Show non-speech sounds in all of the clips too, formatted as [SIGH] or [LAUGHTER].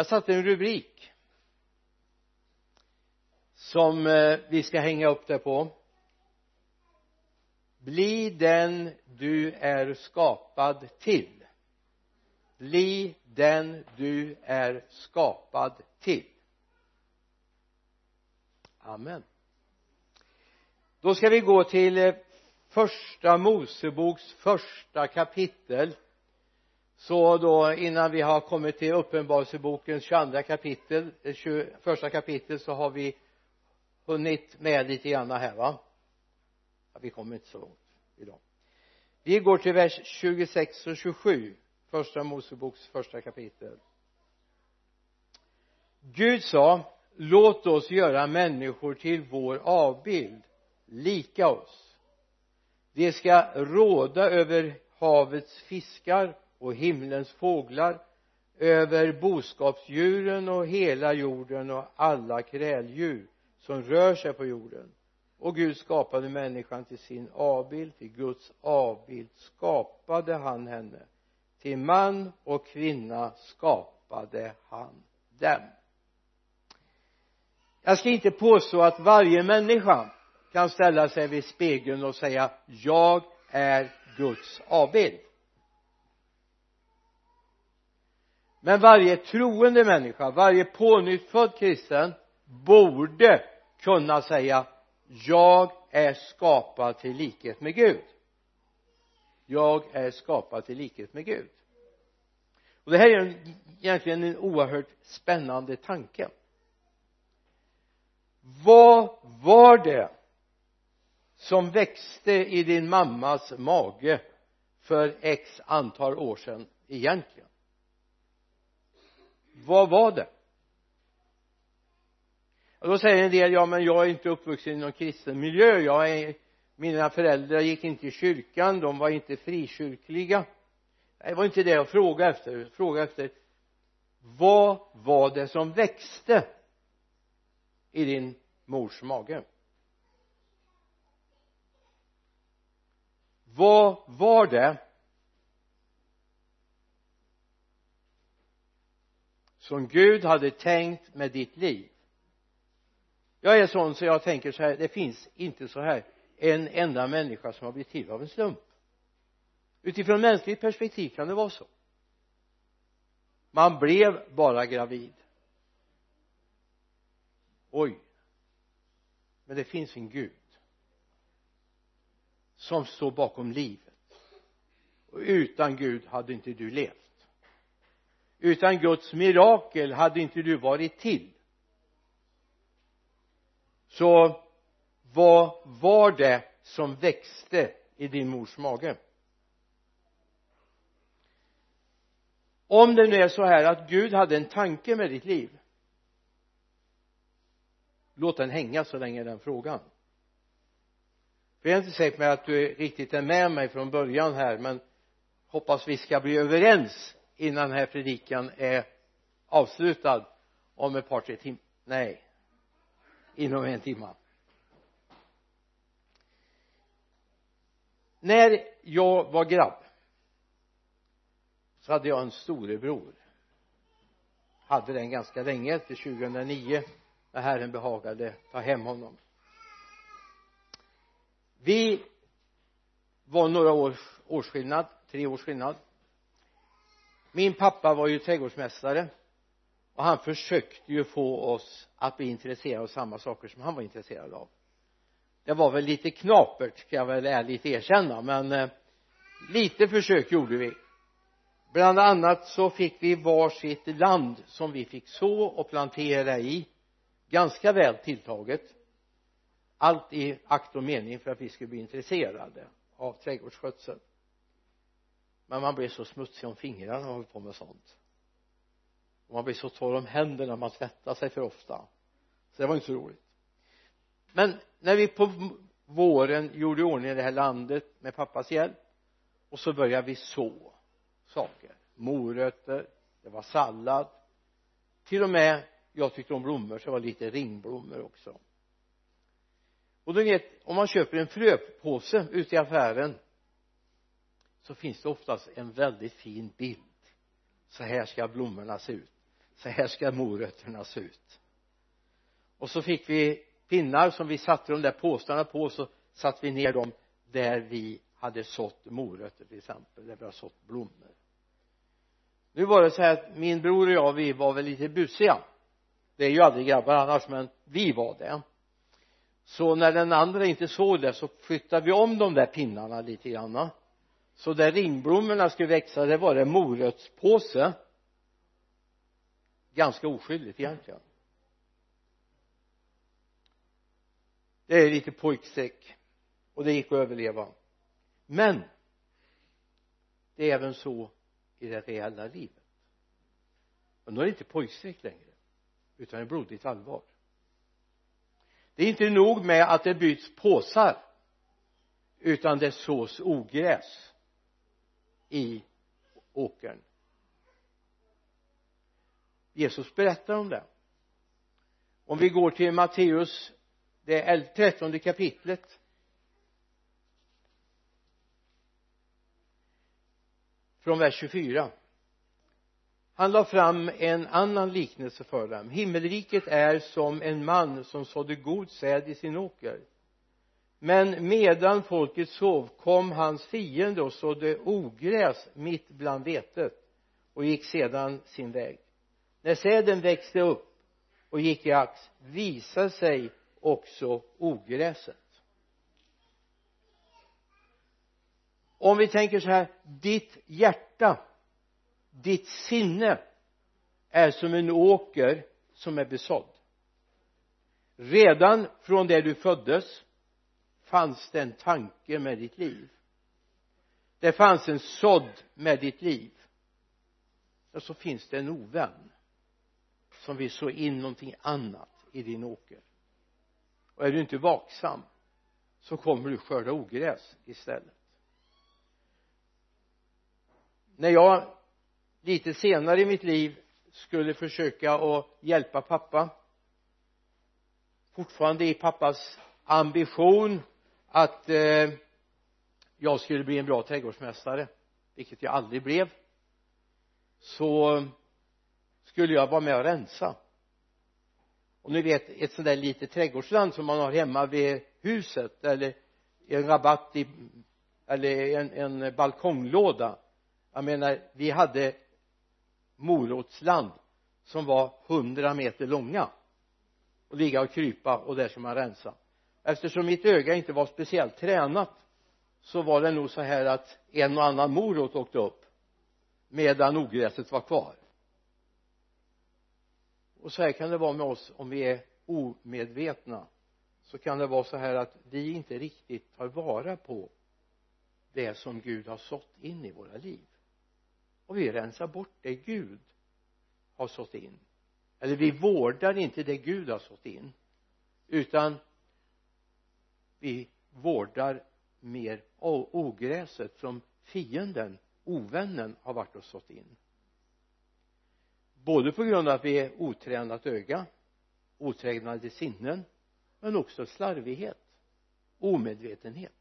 jag satte en rubrik som eh, vi ska hänga upp det på. Bli den du är skapad till. Bli den du är skapad till. Amen. Då ska vi gå till eh, första Moseboks första kapitel så då innan vi har kommit till uppenbarelsebokens 22 kapitel eh, 21 kapitel så har vi hunnit med lite grann här va? Ja, vi kommer inte så långt idag. Vi går till vers 26 och 27 första Moseboks första kapitel. Gud sa låt oss göra människor till vår avbild lika oss. De ska råda över havets fiskar och himlens fåglar över boskapsdjuren och hela jorden och alla kräldjur som rör sig på jorden. Och Gud skapade människan till sin avbild. Till Guds avbild skapade han henne. Till man och kvinna skapade han dem. Jag ska inte påstå att varje människa kan ställa sig vid spegeln och säga jag är Guds avbild. Men varje troende människa varje pånyttfödd kristen borde kunna säga jag är skapad till likhet med Gud. Jag är skapad till likhet med Gud. Och det här är egentligen en oerhört spännande tanke. Vad var det som växte i din mammas mage för x antal år sedan egentligen? Vad var det? Och då säger en del ja men jag är inte uppvuxen i någon kristen miljö. Jag är mina föräldrar gick inte i kyrkan de var inte frikyrkliga. Det var inte det jag frågade efter. Jag frågade efter vad var det som växte i din mors mage? Vad var det som Gud hade tänkt med ditt liv. Jag är sån så jag tänker så här det finns inte så här en enda människa som har blivit till av en slump. Utifrån mänskligt perspektiv kan det vara så. Man blev bara gravid. Oj. Men det finns en Gud som står bakom livet. Och utan Gud hade inte du levt utan Guds mirakel hade inte du varit till. Så vad var det som växte i din mors mage? Om det nu är så här att Gud hade en tanke med ditt liv låt den hänga så länge den frågan. För jag är inte säker på att du riktigt är med mig från början här men hoppas vi ska bli överens innan den här predikan är avslutad om ett par tre timmar. Nej inom en timme. När jag var grabb så hade jag en storebror. Hade den ganska länge till 2009 när Herren behagade ta hem honom. Vi var några års årsskillnad tre års skillnad min pappa var ju trädgårdsmästare och han försökte ju få oss att bli intresserade av samma saker som han var intresserad av. Det var väl lite knapert ska jag väl ärligt erkänna men eh, lite försök gjorde vi. Bland annat så fick vi varsitt land som vi fick så och plantera i ganska väl tilltaget. Allt i akt och mening för att vi skulle bli intresserade av trädgårdsskötsel men man blev så smutsig om fingrarna när man höll på med sånt. Och man blev så torr om händerna man tvättade sig för ofta. Så det var inte så roligt. Men när vi på våren gjorde i ordning det här landet med pappas hjälp och så började vi så saker. Morötter det var sallad. Till och med jag tyckte om blommor så det var lite ringblommor också. Och du vet om man köper en fröpåse ute i affären så finns det oftast en väldigt fin bild. Så här ska blommorna se ut. Så här ska morötterna se ut. Och så fick vi pinnar som vi satte de där påsarna på och så satte vi ner dem där vi hade sått morötter till exempel där vi har sått blommor. Nu var det så här att min bror och jag vi var väl lite busiga. Det är ju aldrig grabbar annars men vi var det. Så när den andra inte såg det så flyttade vi om de där pinnarna lite grann så där ringblommorna skulle växa det var det morotspåse ganska oskyldigt egentligen. Det är lite pojkstreck och det gick att överleva. Men det är även så i det reella livet. Och nu är det inte pojkstreck längre utan det är blodigt allvar. Det är inte nog med att det byts påsar utan det sås ogräs i åkern. Jesus berättar om det. Om vi går till Matteus det trettonde kapitlet. Från vers 24 han la fram en annan liknelse för dem. Himmelriket är som en man som sådde god säd i sin åker men medan folket sov kom hans fiende och sådde ogräs mitt bland vetet och gick sedan sin väg. När säden växte upp och gick i ax visade sig också ogräset. Om vi tänker så här ditt hjärta ditt sinne är som en åker som är besådd. Redan från det du föddes fanns det en tanke med ditt liv. Det fanns en sådd med ditt liv. Och så finns det en ovän som vill så in någonting annat i din åker. Och är du inte vaksam så kommer du skörda ogräs istället. När jag lite senare i mitt liv skulle försöka att hjälpa pappa fortfarande i pappas ambition att eh, jag skulle bli en bra trädgårdsmästare vilket jag aldrig blev så skulle jag vara med och rensa. Och ni vet ett sånt där litet trädgårdsland som man har hemma vid huset eller en rabatt i eller en, en balkonglåda. Jag menar vi hade morotsland som var hundra meter långa och ligga och krypa och där ska man rensa eftersom mitt öga inte var speciellt tränat så var det nog så här att en och annan morot åkte upp medan ogräset var kvar. Och så här kan det vara med oss om vi är omedvetna. Så kan det vara så här att vi inte riktigt tar vara på det som Gud har sått in i våra liv. Och vi rensar bort det Gud har sått in. Eller vi vårdar inte det Gud har sått in utan vi vårdar mer ogräset som fienden, ovännen har varit och sått in. Både på grund av att vi är otränat öga otränade sinnen men också slarvighet omedvetenhet.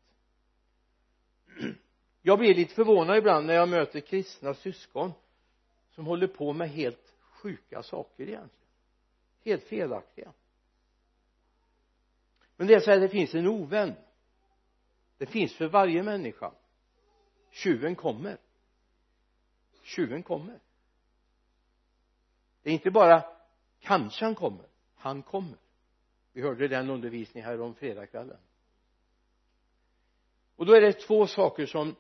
Jag blir lite förvånad ibland när jag möter kristna syskon som håller på med helt sjuka saker egentligen. Helt felaktiga men det är så här det finns en ovän. Det finns för varje människa. Tjuven kommer. Tjuven kommer. Det är inte bara kanske han kommer. Han kommer. Vi hörde den undervisningen här om fredagskvällen. Och då är det två saker som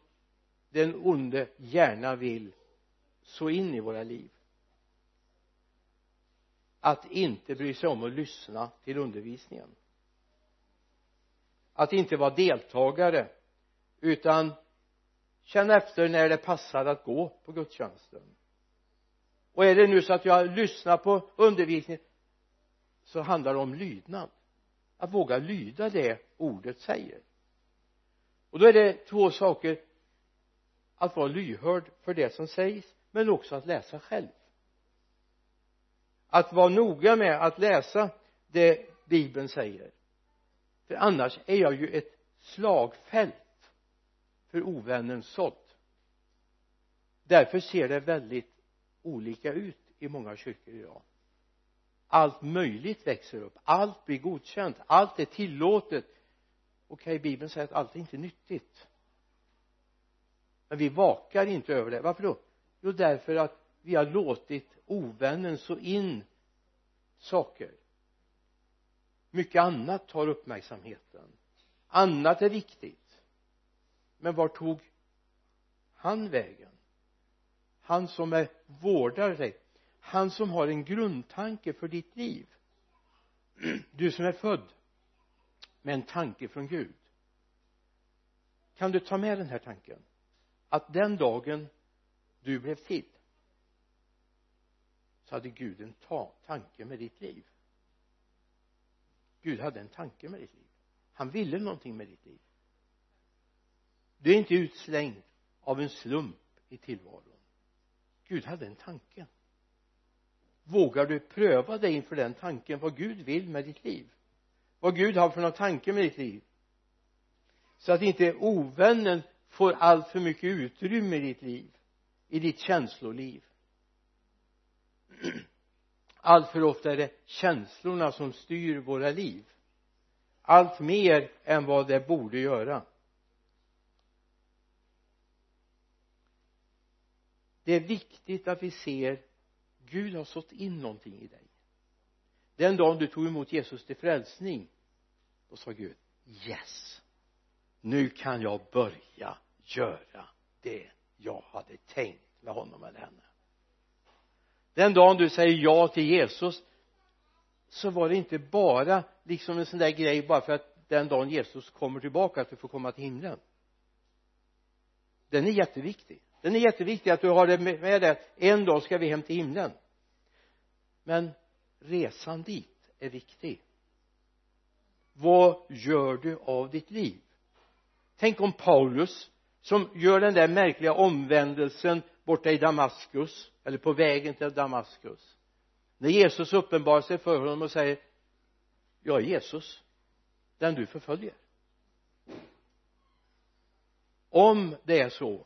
den onde gärna vill så in i våra liv. Att inte bry sig om att lyssna till undervisningen att inte vara deltagare utan känna efter när det passar att gå på gudstjänsten. Och är det nu så att jag lyssnar på undervisningen så handlar det om lydnad. Att våga lyda det ordet säger. Och då är det två saker. Att vara lyhörd för det som sägs men också att läsa själv. Att vara noga med att läsa det bibeln säger för annars är jag ju ett slagfält för ovännens sådd. Därför ser det väldigt olika ut i många kyrkor idag. Allt möjligt växer upp. Allt blir godkänt. Allt är tillåtet. Okej okay, bibeln säger att allt är inte nyttigt. Men vi vakar inte över det. Varför då? Jo därför att vi har låtit ovännen så in saker mycket annat tar uppmärksamheten. Annat är viktigt. Men var tog han vägen? Han som är vårdare. Han som har en grundtanke för ditt liv. Du som är född med en tanke från Gud. Kan du ta med den här tanken? Att den dagen du blev till så hade Gud en ta tanke med ditt liv. Gud hade en tanke med ditt liv. Han ville någonting med ditt liv. Du är inte utslängd av en slump i tillvaron. Gud hade en tanke. Vågar du pröva dig inför den tanken vad Gud vill med ditt liv? Vad Gud har för någon tanke med ditt liv? Så att inte ovännen får allt för mycket utrymme i ditt liv i ditt känsloliv. [CLEARS THROAT] allt för ofta är det känslorna som styr våra liv. Allt mer än vad det borde göra. Det är viktigt att vi ser Gud har sått in någonting i dig. Den dagen du tog emot Jesus till frälsning då sa Gud yes nu kan jag börja göra det jag hade tänkt med honom eller henne den dagen du säger ja till Jesus så var det inte bara liksom en sån där grej bara för att den dagen Jesus kommer tillbaka att du får komma till himlen. Den är jätteviktig. Den är jätteviktig att du har det med dig. En dag ska vi hem till himlen. Men resan dit är viktig. Vad gör du av ditt liv? Tänk om Paulus som gör den där märkliga omvändelsen borta i Damaskus eller på vägen till Damaskus. När Jesus uppenbarar sig för honom och säger jag är Jesus den du förföljer. Om det är så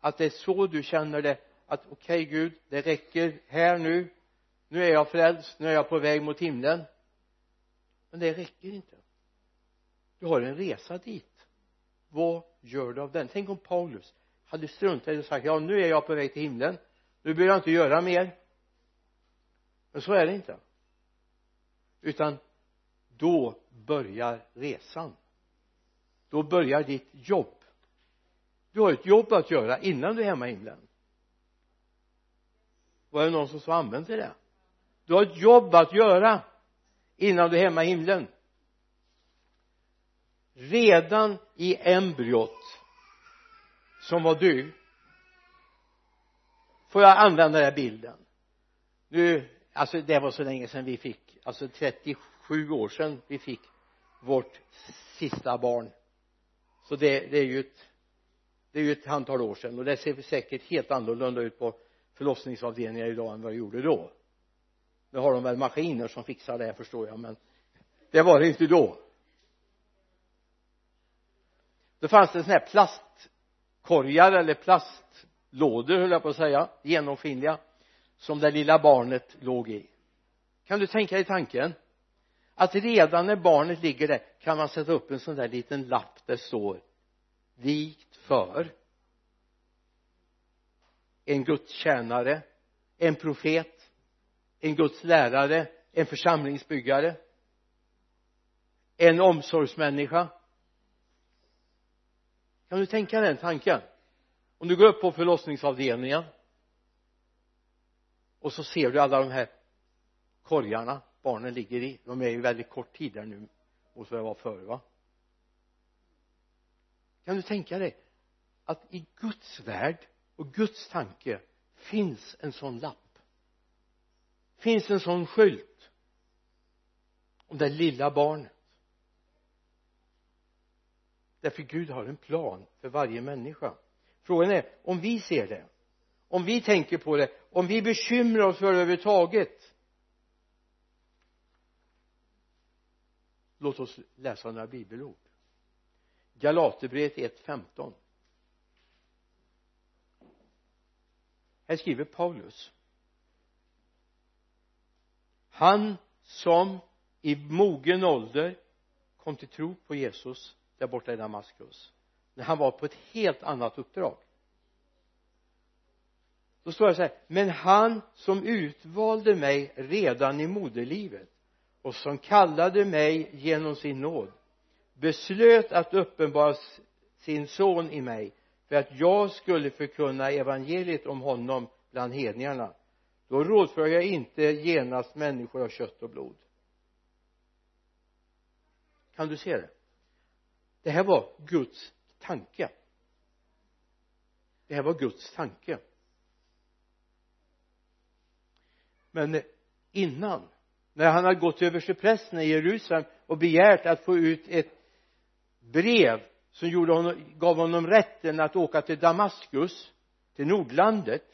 att det är så du känner det att okej okay, Gud det räcker här nu nu är jag frälst nu är jag på väg mot himlen. Men det räcker inte. Du har en resa dit. Vad gör du av den? Tänk om Paulus hade struntat i och sagt ja nu är jag på väg till himlen. Nu behöver jag inte göra mer. Men så är det inte. Utan då börjar resan. Då börjar ditt jobb. Du har ett jobb att göra innan du är hemma i himlen. Var det någon som sa använd till det? Du har ett jobb att göra innan du är hemma i himlen. Redan i embryot som var du får jag använda den här bilden? Nu alltså det var så länge sedan vi fick alltså 37 år sedan vi fick vårt sista barn. Så det, det är ju ett det är ju ett antal år sedan och det ser säkert helt annorlunda ut på förlossningsavdelningar idag än vad det gjorde då. Nu har de väl maskiner som fixar det förstår jag men det var det inte då. Då fanns det en sån här plast korgar eller plastlådor höll jag på att säga genomskinliga som det lilla barnet låg i. Kan du tänka dig tanken? Att redan när barnet ligger där kan man sätta upp en sån där liten lapp där det står vikt för en gudstjänare en profet en Guds lärare en församlingsbyggare en omsorgsmänniska kan du tänka den tanken? Om du går upp på förlossningsavdelningen och så ser du alla de här korgarna barnen ligger i. De är ju väldigt kort tid där nu mot vad det var förr va? Kan du tänka dig att i Guds värld och Guds tanke finns en sån lapp? Finns en sån skylt om det lilla barnet därför Gud har en plan för varje människa. Frågan är om vi ser det. Om vi tänker på det. Om vi bekymrar oss för det överhuvudtaget. Låt oss läsa några bibelord. Galaterbrevet 1.15 här skriver Paulus. Han som i mogen ålder kom till tro på Jesus där borta i Damaskus när han var på ett helt annat uppdrag. Då står det så här men han som utvalde mig redan i moderlivet och som kallade mig genom sin nåd beslöt att uppenbara sin son i mig för att jag skulle förkunna evangeliet om honom bland hedningarna. Då rådför jag inte genast människor av kött och blod. Kan du se det? Det här var Guds tanke. Det här var Guds tanke. Men innan när han hade gått till prästen i Jerusalem och begärt att få ut ett brev som gjorde honom, gav honom rätten att åka till Damaskus till Nordlandet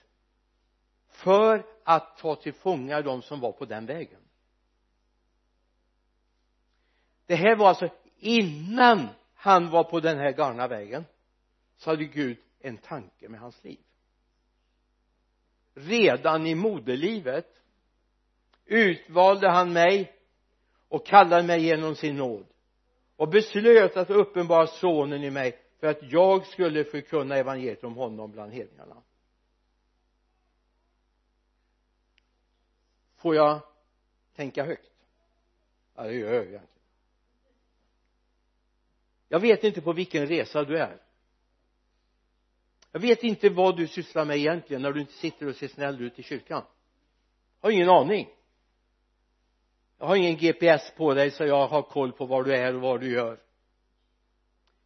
för att ta till fånga de som var på den vägen. Det här var alltså innan han var på den här galna vägen så hade Gud en tanke med hans liv. Redan i moderlivet utvalde han mig och kallade mig genom sin nåd och beslöt att uppenbara sonen i mig för att jag skulle förkunna evangeliet om honom bland hedningarna. Får jag tänka högt? Ja det gör jag jag vet inte på vilken resa du är. Jag vet inte vad du sysslar med egentligen när du inte sitter och ser snäll ut i kyrkan. Jag har ingen aning. Jag har ingen GPS på dig så jag har koll på var du är och vad du gör.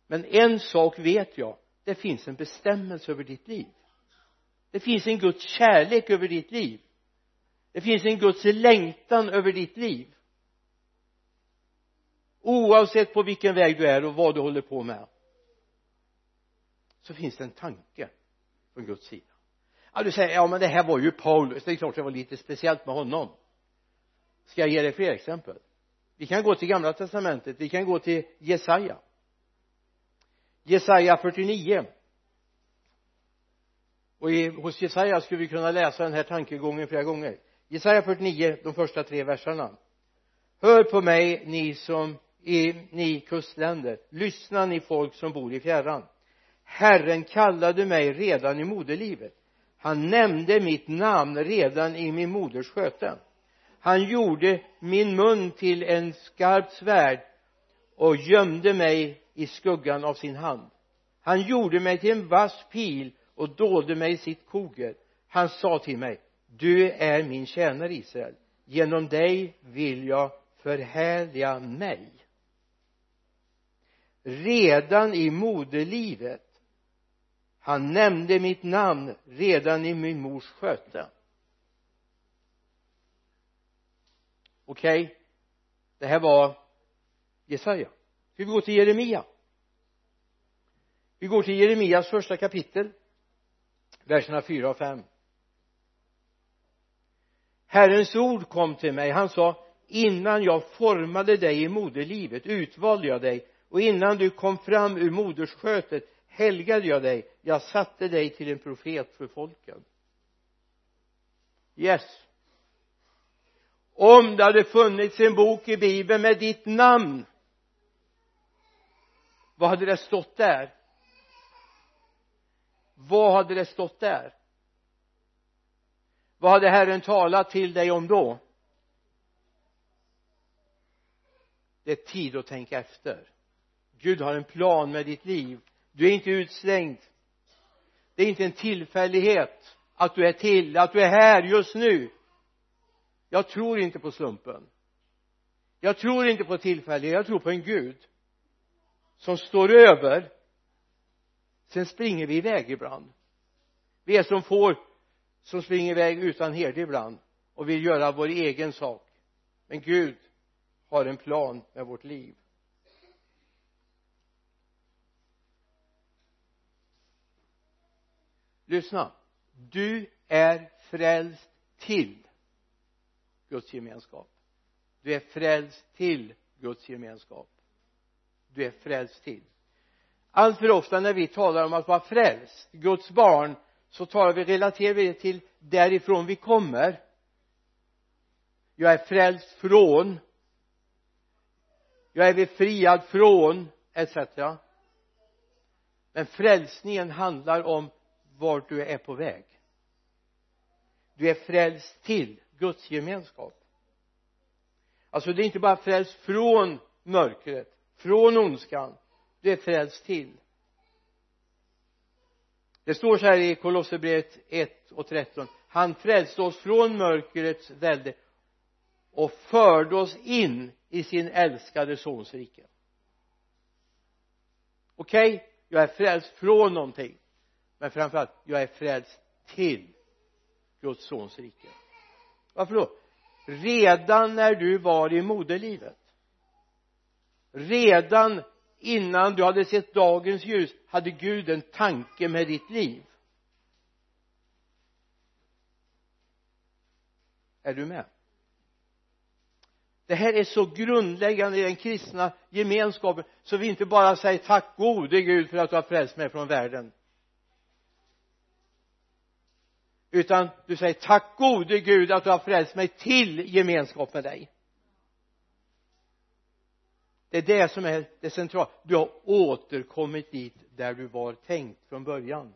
Men en sak vet jag. Det finns en bestämmelse över ditt liv. Det finns en Guds kärlek över ditt liv. Det finns en Guds längtan över ditt liv oavsett på vilken väg du är och vad du håller på med så finns det en tanke från Guds sida. Ja du säger ja men det här var ju Paulus. Det är klart det var lite speciellt med honom. Ska jag ge dig fler exempel? Vi kan gå till gamla testamentet. Vi kan gå till Jesaja. Jesaja 49 och i, hos Jesaja skulle vi kunna läsa den här tankegången flera gånger. Jesaja 49 de första tre verserna. Hör på mig ni som i, ni kustländer. Lyssna ni folk som bor i fjärran. Herren kallade mig redan i moderlivet. Han nämnde mitt namn redan i min moders sköte. Han gjorde min mun till en skarpt svärd och gömde mig i skuggan av sin hand. Han gjorde mig till en vass pil och dolde mig i sitt koger. Han sa till mig du är min tjänare Israel. Genom dig vill jag förhärliga mig redan i moderlivet. Han nämnde mitt namn redan i min mors sköte. Okej okay. det här var Jesaja. Ska vi gå till Jeremia? Vi går till Jeremias första kapitel verserna 4 och 5 Herrens ord kom till mig. Han sa innan jag formade dig i moderlivet utvalde jag dig och innan du kom fram ur modersskötet helgade jag dig. Jag satte dig till en profet för folken. Yes. Om det hade funnits en bok i bibeln med ditt namn vad hade det stått där? Vad hade det stått där? Vad hade Herren talat till dig om då? Det är tid att tänka efter. Gud har en plan med ditt liv. Du är inte utslängd. Det är inte en tillfällighet att du är till, att du är här just nu. Jag tror inte på slumpen. Jag tror inte på tillfällighet. Jag tror på en Gud som står över. Sen springer vi iväg ibland. Vi är som får som springer iväg utan herde ibland och vill göra vår egen sak. Men Gud har en plan med vårt liv. Lyssna. Du är frälst till Guds gemenskap. Du är frälst till Guds gemenskap. Du är frälst till. Allt för ofta när vi talar om att vara frälst Guds barn så talar vi relaterar vi det till därifrån vi kommer. Jag är frälst från. Jag är befriad från etc men frälsningen handlar om vart du är på väg. Du är frälst till Guds gemenskap. Alltså det är inte bara frälst från mörkret från ondskan. Du är frälst till. Det står så här i Kolosserbrevet 1 och 13 han frälste oss från mörkrets välde och förde oss in i sin älskade sons rike. Okej? Okay, jag är frälst från någonting men framförallt jag är frälst till Guds sons rike. Varför då? Redan när du var i moderlivet. Redan innan du hade sett dagens ljus hade Gud en tanke med ditt liv. Är du med? Det här är så grundläggande i den kristna gemenskapen så vi inte bara säger tack gode Gud för att du har frälst mig från världen. Utan du säger tack gode Gud att du har frälst mig till gemenskap med dig. Det är det som är det centrala. Du har återkommit dit där du var tänkt från början.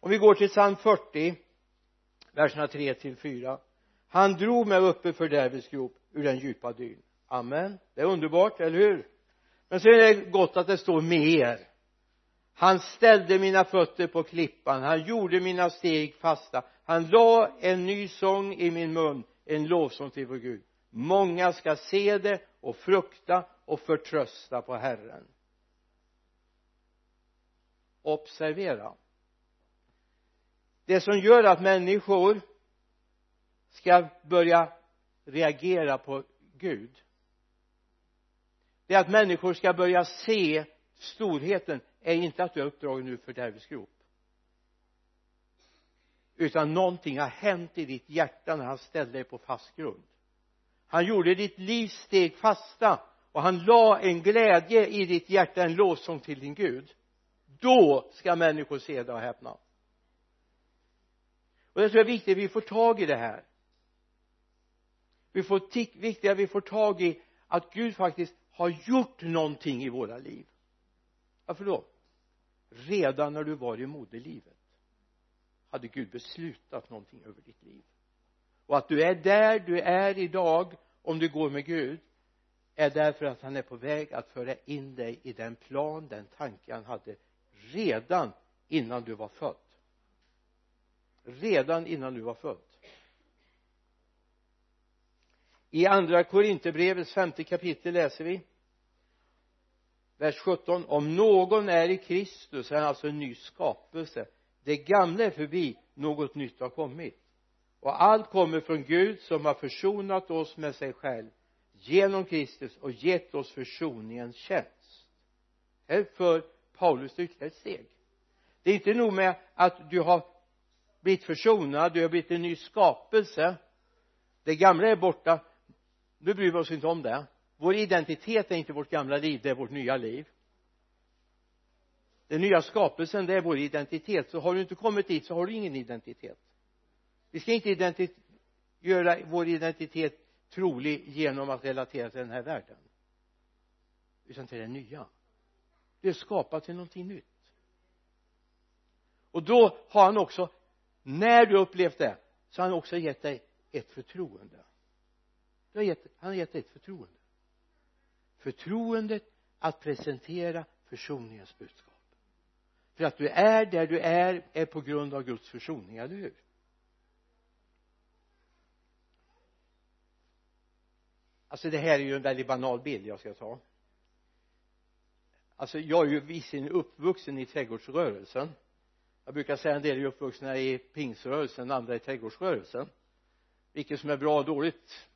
Om vi går till psalm 40 verserna 3 till 4 han drog mig upp ur fördärvets grop ur den djupa dyn. Amen. Det är underbart, eller hur? Men så är det gott att det står mer han ställde mina fötter på klippan. Han gjorde mina steg fasta. Han la en ny sång i min mun en lovsång till vår Gud. Många ska se det och frukta och förtrösta på Herren. Observera. Det som gör att människor ska börja reagera på Gud det är att människor ska börja se storheten är inte att du är uppdragen ur fördärvets grop utan någonting har hänt i ditt hjärta när han ställde dig på fast grund. Han gjorde ditt livs steg fasta och han la en glädje i ditt hjärta en lovsång till din Gud. Då ska människor se det och häpna. Och det tror jag är viktigt att vi får tag i det här. Vi får viktigt att vi får tag i att Gud faktiskt har gjort någonting i våra liv varför då redan när du var i moderlivet hade Gud beslutat någonting över ditt liv. Och att du är där du är idag om du går med Gud är därför att han är på väg att föra in dig i den plan, den tanke han hade redan innan du var född. Redan innan du var född. I andra korinterbrevets femte kapitel läser vi vers 17 om någon är i Kristus är han alltså en ny skapelse. Det gamla är förbi något nytt har kommit. Och allt kommer från Gud som har försonat oss med sig själv genom Kristus och gett oss försoningens tjänst. Här för Paulus ytterligare ett steg. Det är inte nog med att du har blivit försonad du har blivit en ny skapelse. Det gamla är borta. Nu bryr vi oss inte om det vår identitet är inte vårt gamla liv det är vårt nya liv. Den nya skapelsen det är vår identitet. Så har du inte kommit dit så har du ingen identitet. Vi ska inte identit göra vår identitet trolig genom att relatera till den här världen. Utan till det nya. Du är skapad till någonting nytt. Och då har han också när du upplevt det så har han också gett dig ett förtroende. Har gett, han har gett dig ett förtroende förtroendet att presentera försoningens budskap. För att du är där du är är på grund av Guds försoning, eller hur? Alltså det här är ju en väldigt banal bild jag ska ta. Alltså jag är ju visserligen uppvuxen i trädgårdsrörelsen. Jag brukar säga en del är uppvuxna i pingsrörelsen andra i trädgårdsrörelsen. Vilket som är bra och dåligt.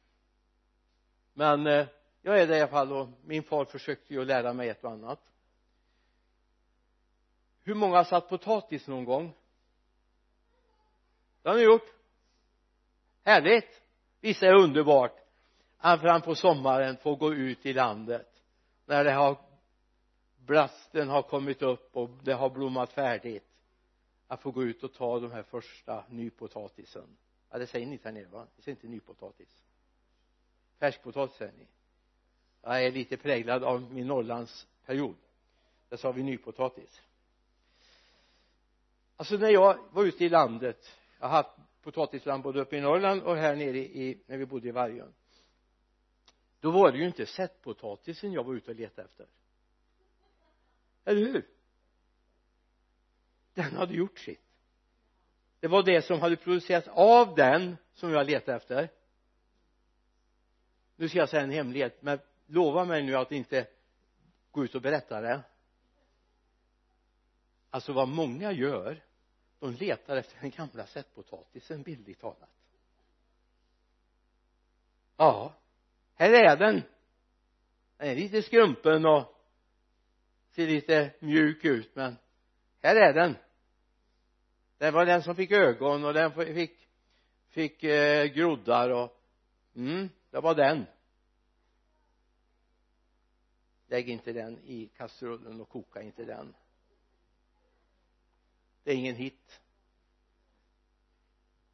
Men eh, jag är det i alla fall och min far försökte ju lära mig ett och annat. Hur många har satt potatis någon gång? Det har ni gjort. Härligt. Visst är det underbart. Att fram på sommaren få gå ut i landet. När det har blasten har kommit upp och det har blommat färdigt. Att få gå ut och ta de här första nypotatisen. Ja det säger ni inte här nere va? Ni säger inte nypotatis. Färskpotatis säger ni jag är lite präglad av min Norrlandsperiod. Där sa vi nypotatis. Alltså när jag var ute i landet jag har haft potatisland både uppe i Norrland och här nere i när vi bodde i Vargön. Då var det ju inte sättpotatisen jag var ute och letade efter. Eller hur? Den hade gjort sitt. Det var det som hade producerats av den som jag letade efter. Nu ska jag säga en hemlighet men lova mig nu att inte gå ut och berätta det. Alltså vad många gör de letar efter den gamla sättpotatisen bildligt talat. Ja här är den. Den är lite skrumpen och ser lite mjuk ut men här är den. Det var den som fick ögon och den fick fick eh, groddar och mm, det var den lägg inte den i kastrullen och koka inte den. Det är ingen hit.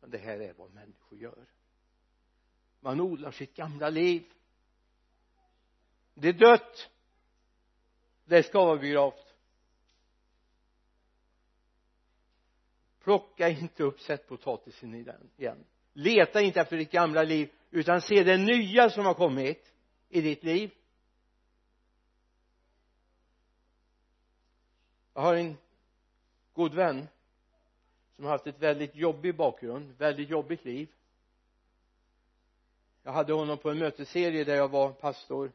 Men det här är vad människor gör. Man odlar sitt gamla liv. Det är dött. Det ska vara begravt plocka inte upp sätt potatisen i den igen. Leta inte efter ditt gamla liv utan se det nya som har kommit i ditt liv. Jag har en god vän som har haft ett väldigt jobbig bakgrund, väldigt jobbigt liv. Jag hade honom på en mötesserie där jag var pastor.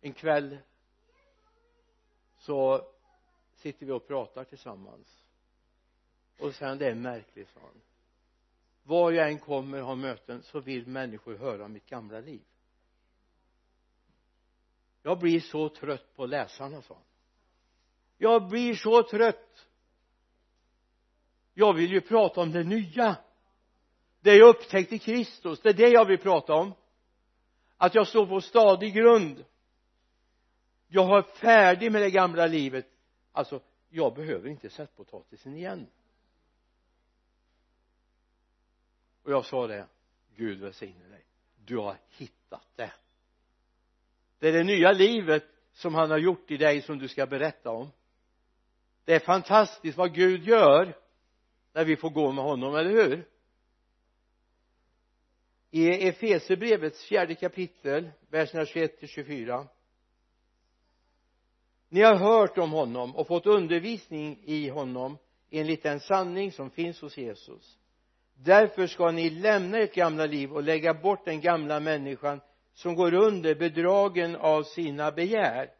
En kväll så sitter vi och pratar tillsammans. Och sen det är märkligt sa han. Var jag än kommer och har möten så vill människor höra om mitt gamla liv jag blir så trött på läsarna sa han. Jag blir så trött. Jag vill ju prata om det nya. Det jag upptäckte i Kristus det är det jag vill prata om. Att jag står på stadig grund. Jag har färdig med det gamla livet. Alltså jag behöver inte sättpotatisen igen. Och jag sa det Gud välsigne dig. Du har hittat det det är det nya livet som han har gjort i dig som du ska berätta om. Det är fantastiskt vad Gud gör när vi får gå med honom, eller hur? I Efesierbrevets fjärde kapitel verserna 21 till 24 ni har hört om honom och fått undervisning i honom enligt den sanning som finns hos Jesus. Därför ska ni lämna ert gamla liv och lägga bort den gamla människan som går under bedragen av sina begär.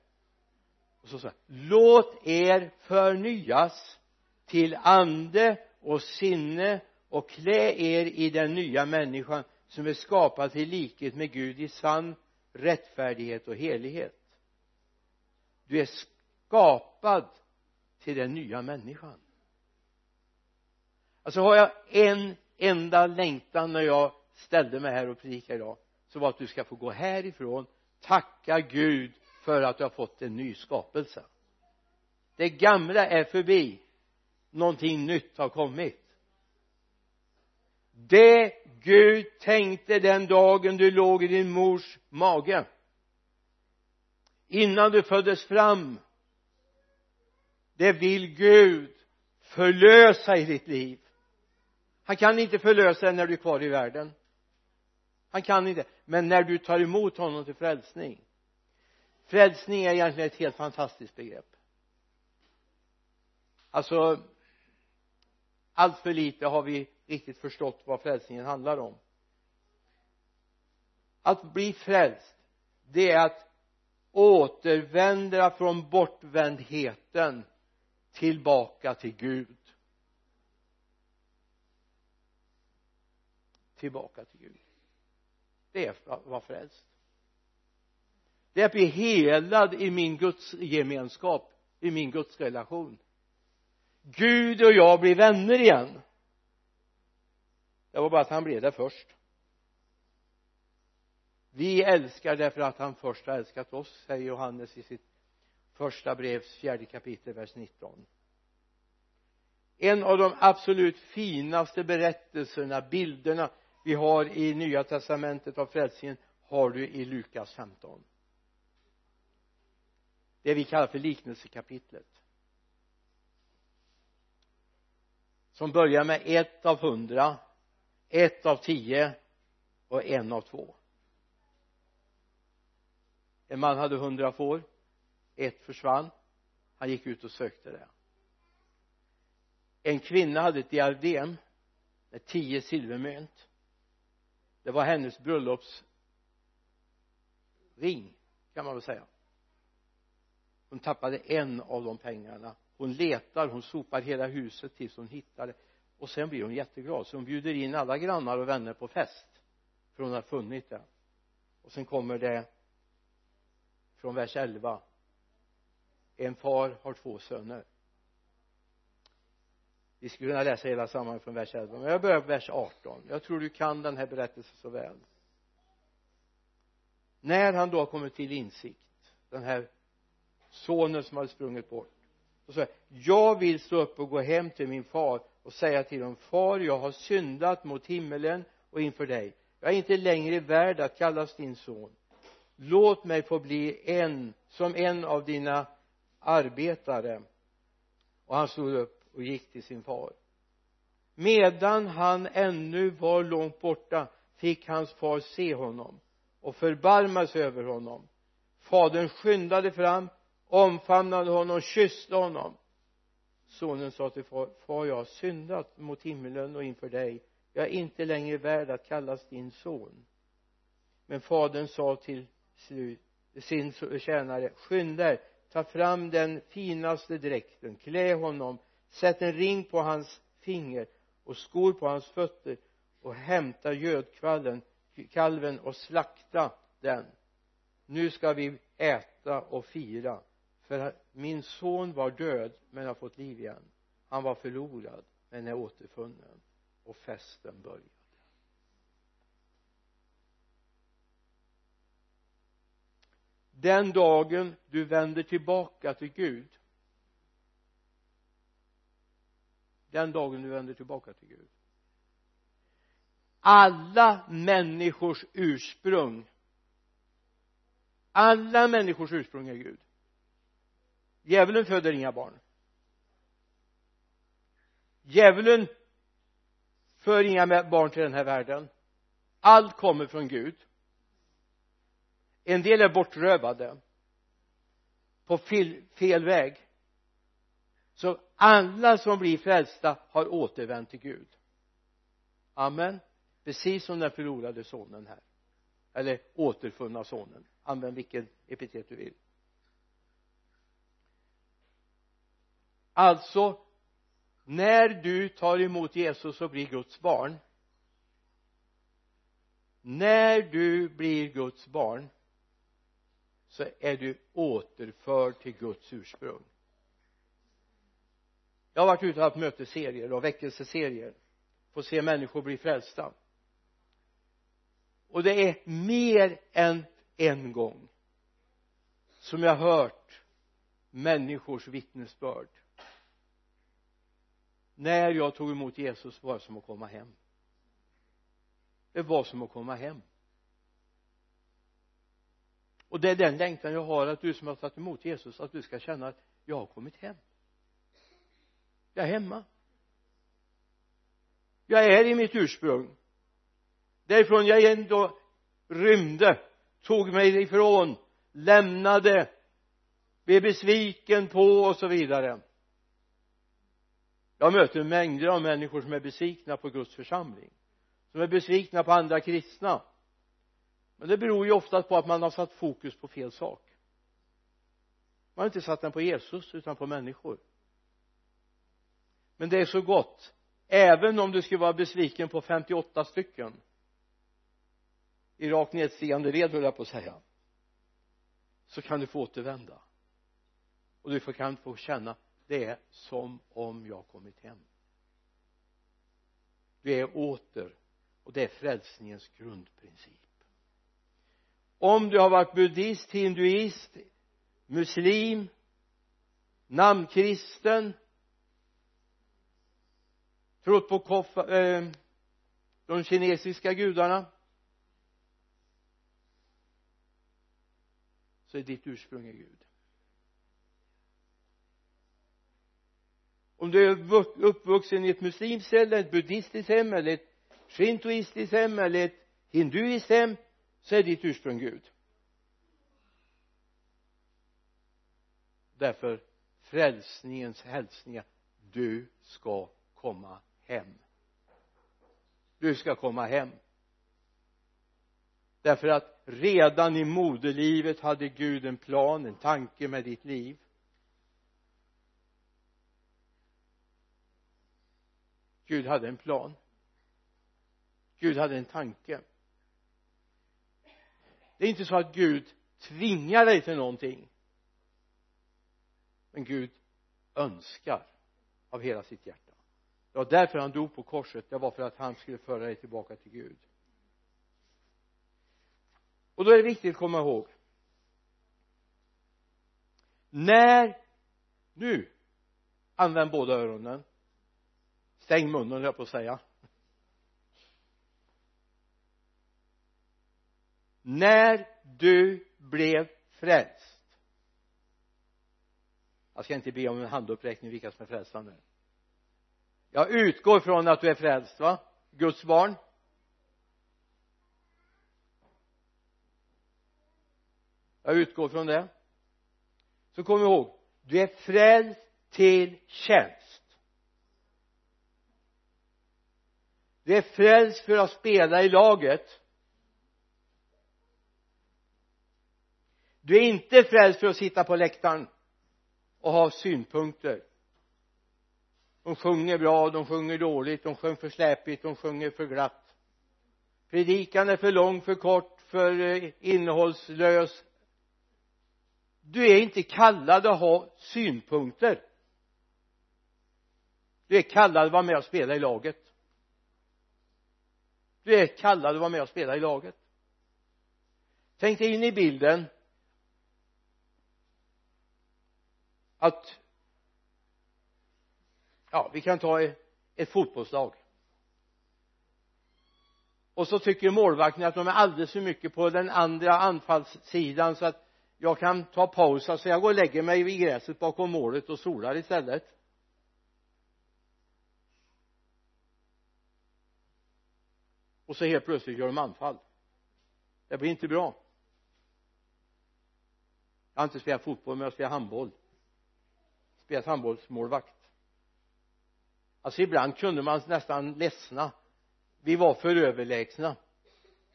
Och så säger låt er förnyas till ande och sinne och klä er i den nya människan som är skapad till likhet med Gud i sann rättfärdighet och helighet. Du är skapad till den nya människan. Alltså har jag en enda längtan när jag ställde mig här och predikade idag så att du ska få gå härifrån tacka Gud för att du har fått en ny skapelse. Det gamla är förbi. Någonting nytt har kommit. Det Gud tänkte den dagen du låg i din mors mage innan du föddes fram det vill Gud förlösa i ditt liv. Han kan inte förlösa det när du är kvar i världen han kan inte. Men när du tar emot honom till frälsning. Frälsning är egentligen ett helt fantastiskt begrepp. Alltså allt för lite har vi riktigt förstått vad frälsningen handlar om. Att bli frälst det är att återvända från bortvändheten tillbaka till Gud. Tillbaka till Gud det är att vara frälst. Det är att bli helad i min Guds gemenskap i min Guds relation. Gud och jag blir vänner igen. Det var bara att han blev det först. Vi älskar därför att han först har älskat oss säger Johannes i sitt första brevs fjärde kapitel vers 19 en av de absolut finaste berättelserna, bilderna vi har i nya testamentet av frälsningen har du i Lukas 15 det vi kallar för liknelsekapitlet. Som börjar med ett av hundra ett av tio och en av två. En man hade hundra får ett försvann han gick ut och sökte det. En kvinna hade ett diadem med tio silvermynt det var hennes bröllopsring kan man väl säga. Hon tappade en av de pengarna. Hon letar, hon sopar hela huset tills hon hittar det. Och sen blir hon jätteglad så hon bjuder in alla grannar och vänner på fest. För hon har funnit det. Och sen kommer det från vers 11 en far har två söner vi skulle kunna läsa hela sammanhanget från vers 11 men jag börjar på vers 18 jag tror du kan den här berättelsen så väl. När han då har kommit till insikt den här sonen som hade sprungit bort och säger jag vill stå upp och gå hem till min far och säga till honom far jag har syndat mot himmelen och inför dig. Jag är inte längre värd att kallas din son. Låt mig få bli en som en av dina arbetare och han stod upp och gick till sin far. Medan han ännu var långt borta fick hans far se honom och förbarma sig över honom. Fadern skyndade fram omfamnade honom kysste honom. Sonen sa till far far jag har syndat mot himlen och inför dig. Jag är inte längre värd att kallas din son. Men fadern sa till slut sin tjänare skynda er ta fram den finaste dräkten klä honom sätt en ring på hans finger och skor på hans fötter och hämta gödkvallen kalven och slakta den. Nu ska vi äta och fira för min son var död men har fått liv igen. Han var förlorad men är återfunnen och festen började den dagen du vänder tillbaka till Gud den dagen du vänder tillbaka till Gud. Alla människors ursprung. Alla människors ursprung är Gud. Djävulen föder inga barn. Djävulen för inga barn till den här världen. Allt kommer från Gud. En del är bortrövade på fel, fel väg så alla som blir frälsta har återvänt till Gud. Amen. Precis som den förlorade sonen här. Eller återfunna sonen. Använd vilken epitet du vill. Alltså när du tar emot Jesus och blir Guds barn när du blir Guds barn så är du återförd till Guds ursprung jag har varit ute och haft mötesserier och väckelseserier. Får se människor bli frälsta. Och det är mer än en gång som jag har hört människors vittnesbörd. När jag tog emot Jesus var det som att komma hem. Det var som att komma hem. Och det är den längtan jag har att du som har tagit emot Jesus att du ska känna att jag har kommit hem jag är hemma. Jag är i mitt ursprung. Därifrån jag ändå rymde tog mig ifrån lämnade blev besviken på och så vidare. Jag möter mängder av människor som är besvikna på Guds församling som är besvikna på andra kristna. Men det beror ju ofta på att man har satt fokus på fel sak. Man har inte satt den på Jesus utan på människor men det är så gott. Även om du skulle vara besviken på 58 stycken. I rakt nedstigande led höll jag på att säga. Så kan du få återvända. Och du kan få känna det är som om jag kommit hem. Du är åter och det är frälsningens grundprincip. Om du har varit buddhist, hinduist, muslim namnkristen trott på koffa, eh, de kinesiska gudarna. Så är ditt ursprung är Gud. Om du är uppvuxen i ett muslimskt eller ett buddhistiskt hem eller ett shintoistiskt hem eller ett hinduiskt hem så är ditt ursprung Gud. Därför frälsningens hälsningar du ska komma hem. Du ska komma hem. Därför att redan i moderlivet hade Gud en plan, en tanke med ditt liv. Gud hade en plan. Gud hade en tanke. Det är inte så att Gud tvingar dig till någonting. Men Gud önskar av hela sitt hjärta det var därför han dog på korset. Det var för att han skulle föra dig tillbaka till Gud. Och då är det viktigt att komma ihåg. När nu använd båda öronen. Stäng munnen höll jag på att säga. När du blev frälst. Jag ska inte be om en handuppräckning vilka som är frälsta nu jag utgår från att du är frälst va? Guds barn. Jag utgår från det. Så kom ihåg du är frälst till tjänst. Du är frälst för att spela i laget. Du är inte frälst för att sitta på läktaren och ha synpunkter de sjunger bra, de sjunger dåligt, de sjunger för släpigt, de sjunger för glatt. Predikan är för lång, för kort, för eh, innehållslös. Du är inte kallad att ha synpunkter. Du är kallad att vara med och spela i laget. Du är kallad att vara med och spela i laget. Tänk dig in i bilden att ja vi kan ta ett fotbollslag. Och så tycker målvakten att de är alldeles för mycket på den andra anfallssidan så att jag kan ta paus. Alltså jag går och lägger mig i gräset bakom målet och solar istället. Och så helt plötsligt gör de anfall. Det blir inte bra. Jag har inte spelat fotboll men jag har spelat handboll. Spelat handbollsmålvakt alltså ibland kunde man nästan ledsna. Vi var för överlägsna.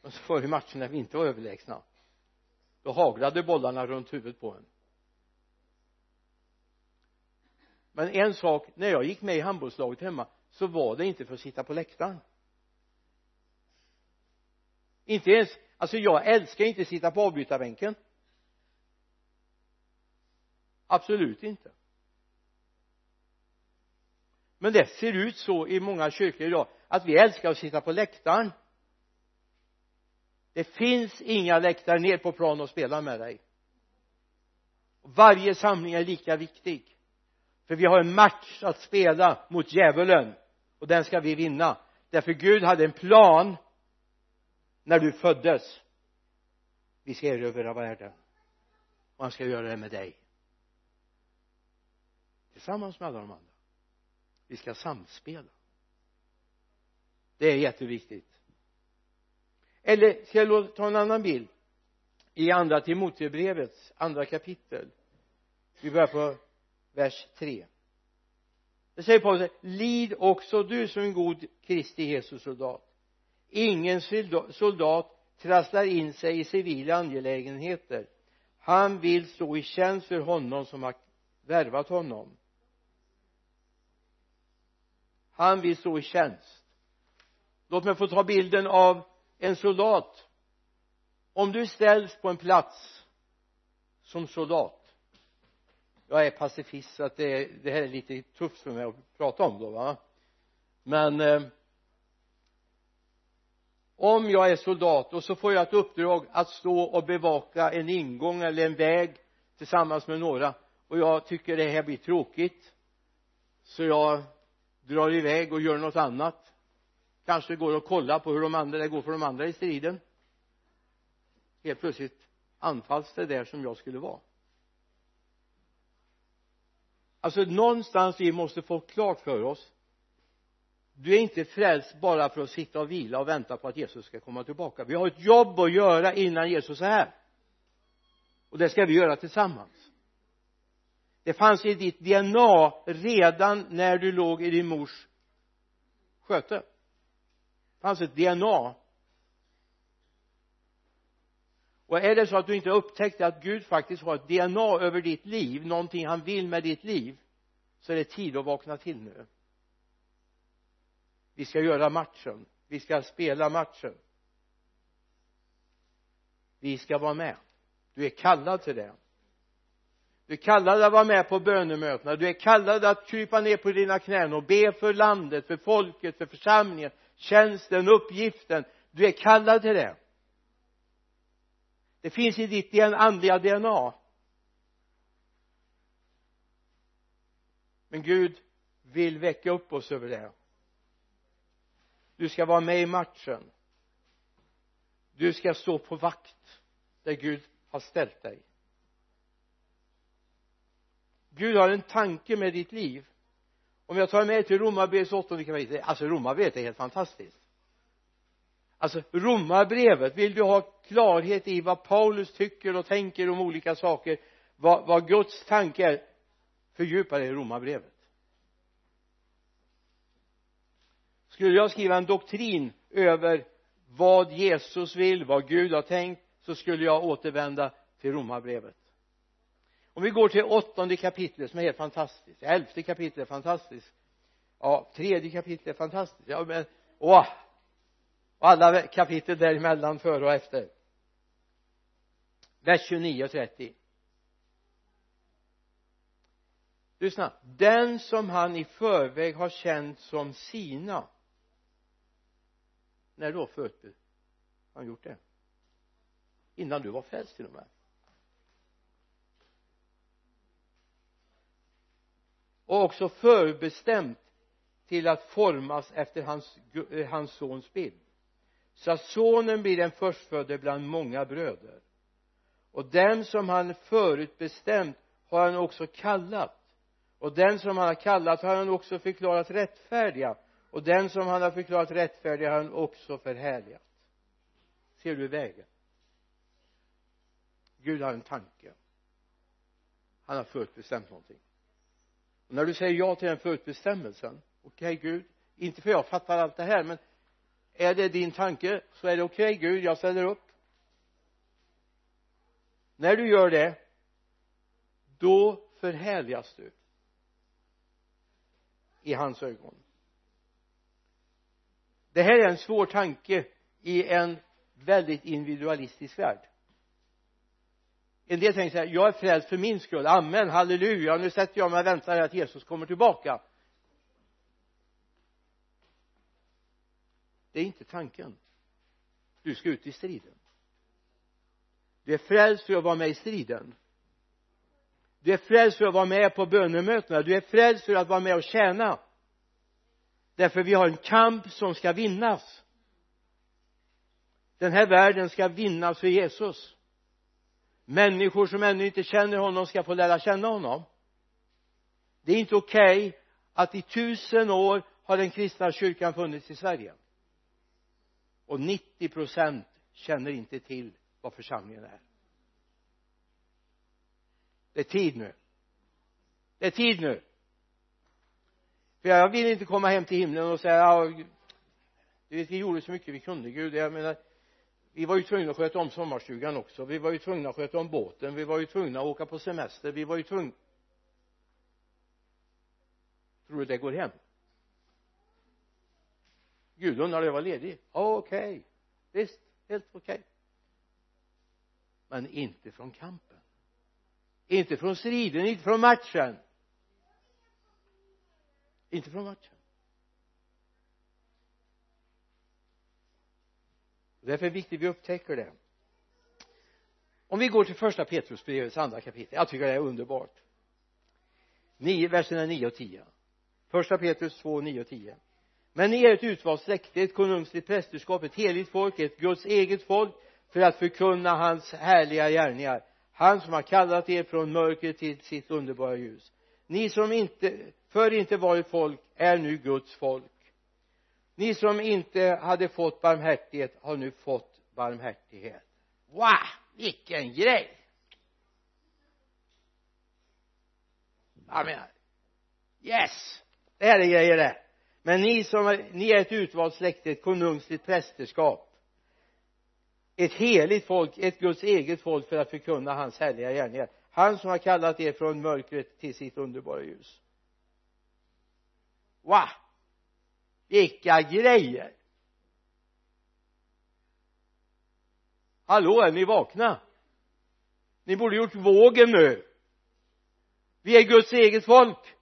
Och så var det matcher när vi inte var överlägsna. Då haglade bollarna runt huvudet på en. Men en sak när jag gick med i handbollslaget hemma så var det inte för att sitta på läktaren. Inte ens alltså jag älskar inte att sitta på avbytarbänken. Absolut inte men det ser ut så i många kyrkor idag att vi älskar att sitta på läktaren. Det finns inga läktare ner på plan och spela med dig. Varje samling är lika viktig. För vi har en match att spela mot djävulen och den ska vi vinna. Därför Gud hade en plan när du föddes. Vi ska erövra världen. Och han ska göra det med dig. Tillsammans med alla de andra vi ska samspela. Det är jätteviktigt. Eller ska jag ta en annan bild? I andra Timotebrevets andra kapitel. Vi börjar på vers 3 det säger Paulus lid också du som en god Kristi Jesus soldat ingen soldat trasslar in sig i civila angelägenheter. Han vill stå i tjänst för honom som har värvat honom han vill stå i tjänst. Låt mig få ta bilden av en soldat. Om du ställs på en plats som soldat jag är pacifist så att det, det här är lite tufft för mig att prata om då va? Men eh, om jag är soldat och så får jag ett uppdrag att stå och bevaka en ingång eller en väg tillsammans med några och jag tycker det här blir tråkigt så jag drar iväg och gör något annat. Kanske går och kollar på hur de andra, det går för de andra i striden. Helt plötsligt anfalls det där som jag skulle vara. Alltså någonstans vi måste få klart för oss. Du är inte frälst bara för att sitta och vila och vänta på att Jesus ska komma tillbaka. Vi har ett jobb att göra innan Jesus är här. Och det ska vi göra tillsammans det fanns i ditt DNA redan när du låg i din mors sköte. Det fanns ett DNA och är det så att du inte upptäckte att Gud faktiskt har ett DNA över ditt liv någonting han vill med ditt liv så är det tid att vakna till nu. Vi ska göra matchen. Vi ska spela matchen. Vi ska vara med. Du är kallad till det du är kallad att vara med på bönemötena. Du är kallad att krypa ner på dina knän och be för landet, för folket, för församlingen tjänsten, uppgiften. Du är kallad till det. Det finns i ditt andliga DNA men Gud vill väcka upp oss över det. Du ska vara med i matchen. Du ska stå på vakt där Gud har ställt dig. Gud har en tanke med ditt liv. Om jag tar med till Romarbrevets åttonde kapitel alltså Romarbrevet är helt fantastiskt. Alltså Romarbrevet vill du ha klarhet i vad Paulus tycker och tänker om olika saker vad, vad Guds tanke är fördjupa dig i Romarbrevet. Skulle jag skriva en doktrin över vad Jesus vill, vad Gud har tänkt så skulle jag återvända till romarbrevet om vi går till åttonde kapitlet som är helt fantastiskt. Elfte kapitlet är fantastiskt. Ja tredje kapitlet är fantastiskt. Ja men åh! Och alla kapitel däremellan före och efter. Vers 29 och 30 lyssna. Den som han i förväg har känt som sina. När då förut har han gjort det? Innan du var frälst till och med. Och också förbestämt till att formas efter hans, eh, hans sons bild. Så att sonen blir den förstfödde bland många bröder. Och den som han förutbestämt har han också kallat. Och den som han har kallat har han också förklarat rättfärdiga. Och den som han har förklarat rättfärdig har han också förhärligat. Ser du vägen? Gud har en tanke. Han har förutbestämt någonting och när du säger ja till den förutbestämmelsen okej okay, Gud inte för jag fattar allt det här men är det din tanke så är det okej okay, Gud jag ställer upp. När du gör det då förhärligas du i hans ögon. Det här är en svår tanke i en väldigt individualistisk värld en del tänker så här jag är frälst för min skull. Amen halleluja. Nu sätter jag mig och väntar att Jesus kommer tillbaka. Det är inte tanken. Du ska ut i striden. Du är frälst för att vara med i striden. Du är frälst för att vara med på bönemötena. Du är frälst för att vara med och tjäna. Därför vi har en kamp som ska vinnas. Den här världen ska vinnas för Jesus människor som ännu inte känner honom ska få lära känna honom. Det är inte okej okay att i tusen år har den kristna kyrkan funnits i Sverige. Och 90 procent känner inte till vad församlingen är. Det är tid nu. Det är tid nu. För jag vill inte komma hem till himlen och säga ja du vet vi gjorde så mycket vi kunde Gud. Jag menar vi var ju tvungna att sköta om sommarstugan också. Vi var ju tvungna att sköta om båten. Vi var ju tvungna att åka på semester. Vi var ju tvungna tror du det går hem? Gud undrade jag var ledig. Okej. Okay. visst helt okej. Okay. men inte från kampen. Inte från striden, inte från matchen. Inte från matchen. Därför är det viktigt att vi upptäcker det. Om vi går till första Petrusbrevets andra kapitel. Jag tycker det är underbart. 9, verserna 9 och 10 första Petrus 2, 9 och 10 men ni är ett utvalt släkte, ett konungsligt prästerskap, ett heligt folk, ett Guds eget folk för att förkunna hans härliga gärningar. Han som har kallat er från mörker till sitt underbara ljus. Ni som inte förr inte varit folk är nu Guds folk ni som inte hade fått barmhärtighet har nu fått barmhärtighet. Wow vilken grej! Jag menar yes det här är grejer det. Men ni som är, ni är ett utvalt släkte ett konungsligt prästerskap. Ett heligt folk, ett Guds eget folk för att förkunna hans härliga gärningar. Han som har kallat er från mörkret till sitt underbara ljus. Wow vilka grejer! Hallå är ni vakna? Ni borde gjort vågen nu. Vi är Guds eget folk.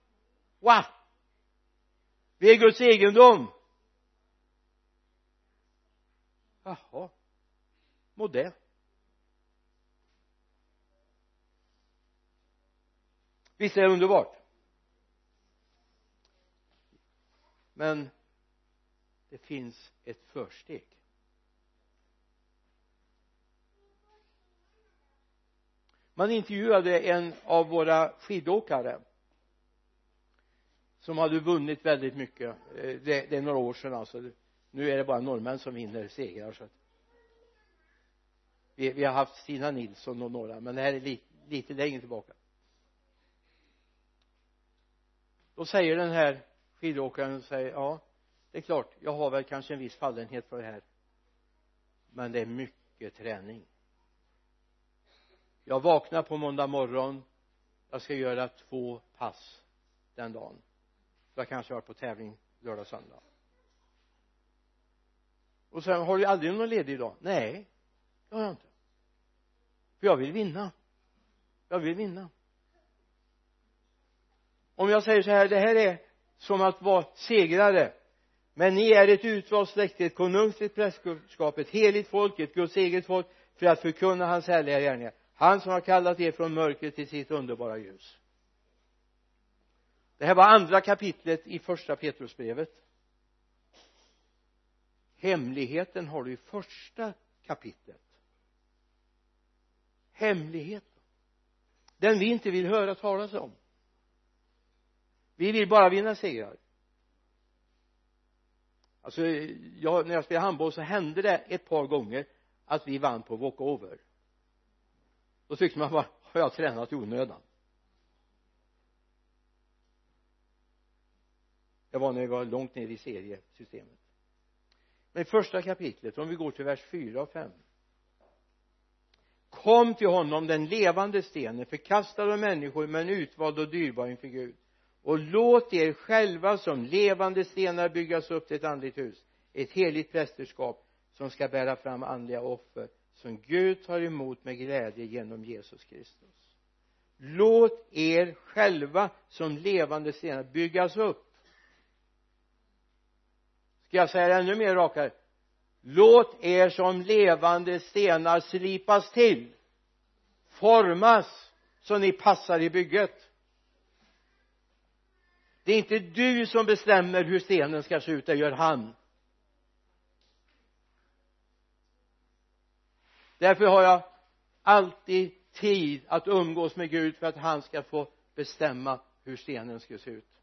Wow vi är Guds egendom. Jaha. Må det. Visst är det underbart? Men det finns ett försteg. Man intervjuade en av våra skidåkare som hade vunnit väldigt mycket. Eh, det, det är några år sedan alltså. Nu är det bara norrmän som vinner segrar så att vi, vi har haft Stina Nilsson och några men det här är li, lite längre tillbaka. Då säger den här skidåkaren säger ja det är klart jag har väl kanske en viss fallenhet för det här. Men det är mycket träning. Jag vaknar på måndag morgon. Jag ska göra två pass den dagen. För jag kanske har varit på tävling lördag söndag. Och sen har du aldrig någon ledig dag? Nej det har jag inte. För jag vill vinna. Jag vill vinna. Om jag säger så här det här är som att vara segrare men ni är ett utvalt släkte, ett konungsligt prästerskap, ett heligt folk, ett Guds eget folk för att förkunna hans härliga gärningar. Han som har kallat er från mörkret till sitt underbara ljus. Det här var andra kapitlet i första Petrusbrevet. Hemligheten har du i första kapitlet. Hemligheten. Den vi inte vill höra talas om. Vi vill bara vinna segrar alltså jag, när jag spelade handboll så hände det ett par gånger att vi vann på walkover. Då tyckte man bara har jag tränat i onödan? Det var när vi var långt ner i seriesystemet. Men i första kapitlet om vi går till vers 4 och 5 kom till honom den levande stenen förkastad av människor men utvald och dyrbar inför Gud och låt er själva som levande stenar byggas upp till ett andligt hus. Ett heligt prästerskap som ska bära fram andliga offer som Gud tar emot med glädje genom Jesus Kristus. Låt er själva som levande stenar byggas upp. Ska jag säga det ännu mer rakare låt er som levande stenar slipas till formas så ni passar i bygget det är inte du som bestämmer hur stenen ska se ut det gör han. Därför har jag alltid tid att umgås med Gud för att han ska få bestämma hur stenen ska se ut.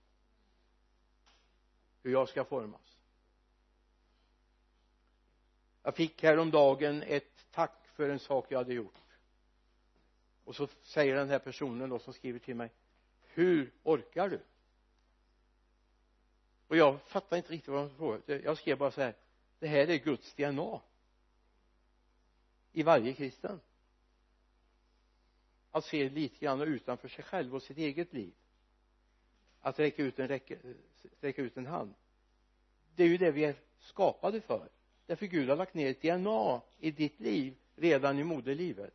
Hur jag ska formas. Jag fick häromdagen ett tack för en sak jag hade gjort. Och så säger den här personen då som skriver till mig hur orkar du? Och jag fattar inte riktigt vad de frågade jag skrev bara så här det här är Guds DNA i varje kristen. Att se lite grann utanför sig själv och sitt eget liv. Att räcka ut en, räcka, räcka ut en hand. Det är ju det vi är skapade för. Därför Gud har lagt ner ett DNA i ditt liv redan i moderlivet.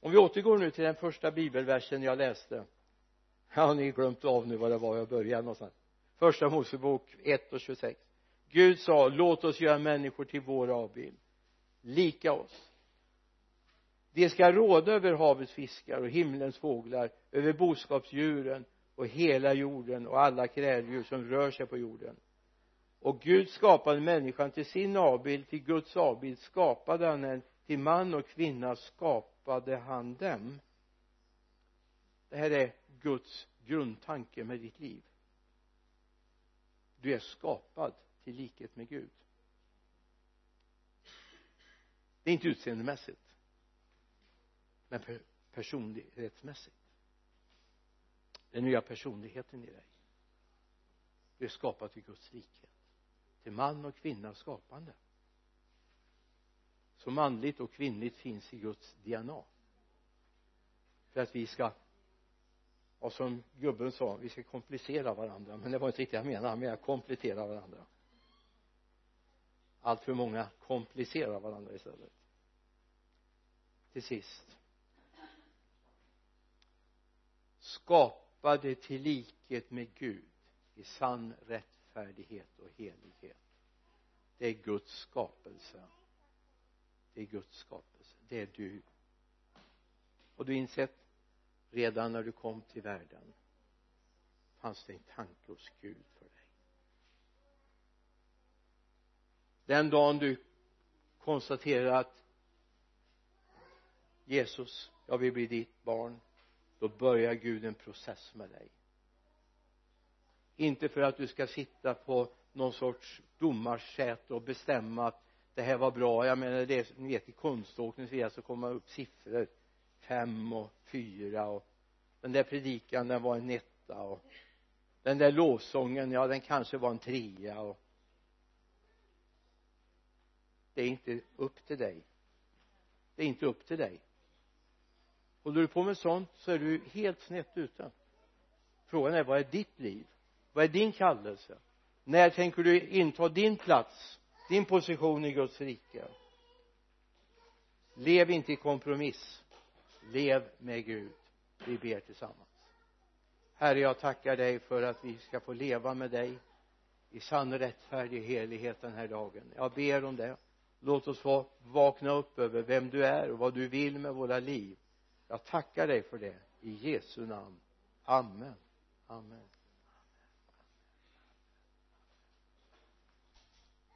Om vi återgår nu till den första bibelversen jag läste har ni glömt av nu vad det var jag började någonstans första Mosebok 1 och 26 Gud sa låt oss göra människor till vår avbild. Lika oss. De ska råda över havets fiskar och himlens fåglar över boskapsdjuren och hela jorden och alla kräldjur som rör sig på jorden. Och Gud skapade människan till sin avbild till Guds avbild skapade han en till man och kvinna skapade han dem det här är Guds grundtanke med ditt liv. Du är skapad till likhet med Gud. Det är inte utseendemässigt men personlighetsmässigt. Den nya personligheten i dig. Du är skapad till Guds likhet. Till man och kvinna skapande. Så manligt och kvinnligt finns i Guds DNA för att vi ska och som gubben sa vi ska komplicera varandra. Men det var inte riktigt jag menade han menade komplettera varandra. Allt för många komplicerar varandra istället. Till sist. Skapade till likhet med Gud i sann rättfärdighet och helighet. Det är Guds skapelse. Det är Guds skapelse. Det är du. Och du insett redan när du kom till världen fanns det en tanke hos Gud för dig. Den dagen du konstaterar att Jesus jag vill bli ditt barn då börjar Gud en process med dig. Inte för att du ska sitta på någon sorts domarsäte och bestämma att det här var bra. Jag menar det ni vet i konståkning så kommer man upp siffror fem och fyra och den där predikan den var en etta och den där lovsången ja den kanske var en trea och det är inte upp till dig. Det är inte upp till dig. Håller du på med sånt så är du helt snett ute. Frågan är vad är ditt liv? Vad är din kallelse? När tänker du inta din plats din position i Guds rike? Lev inte i kompromiss lev med Gud. Vi ber tillsammans. Herre jag tackar dig för att vi ska få leva med dig i sann rättfärdig helighet den här dagen. Jag ber om det. Låt oss få vakna upp över vem du är och vad du vill med våra liv. Jag tackar dig för det. I Jesu namn. Amen. Amen.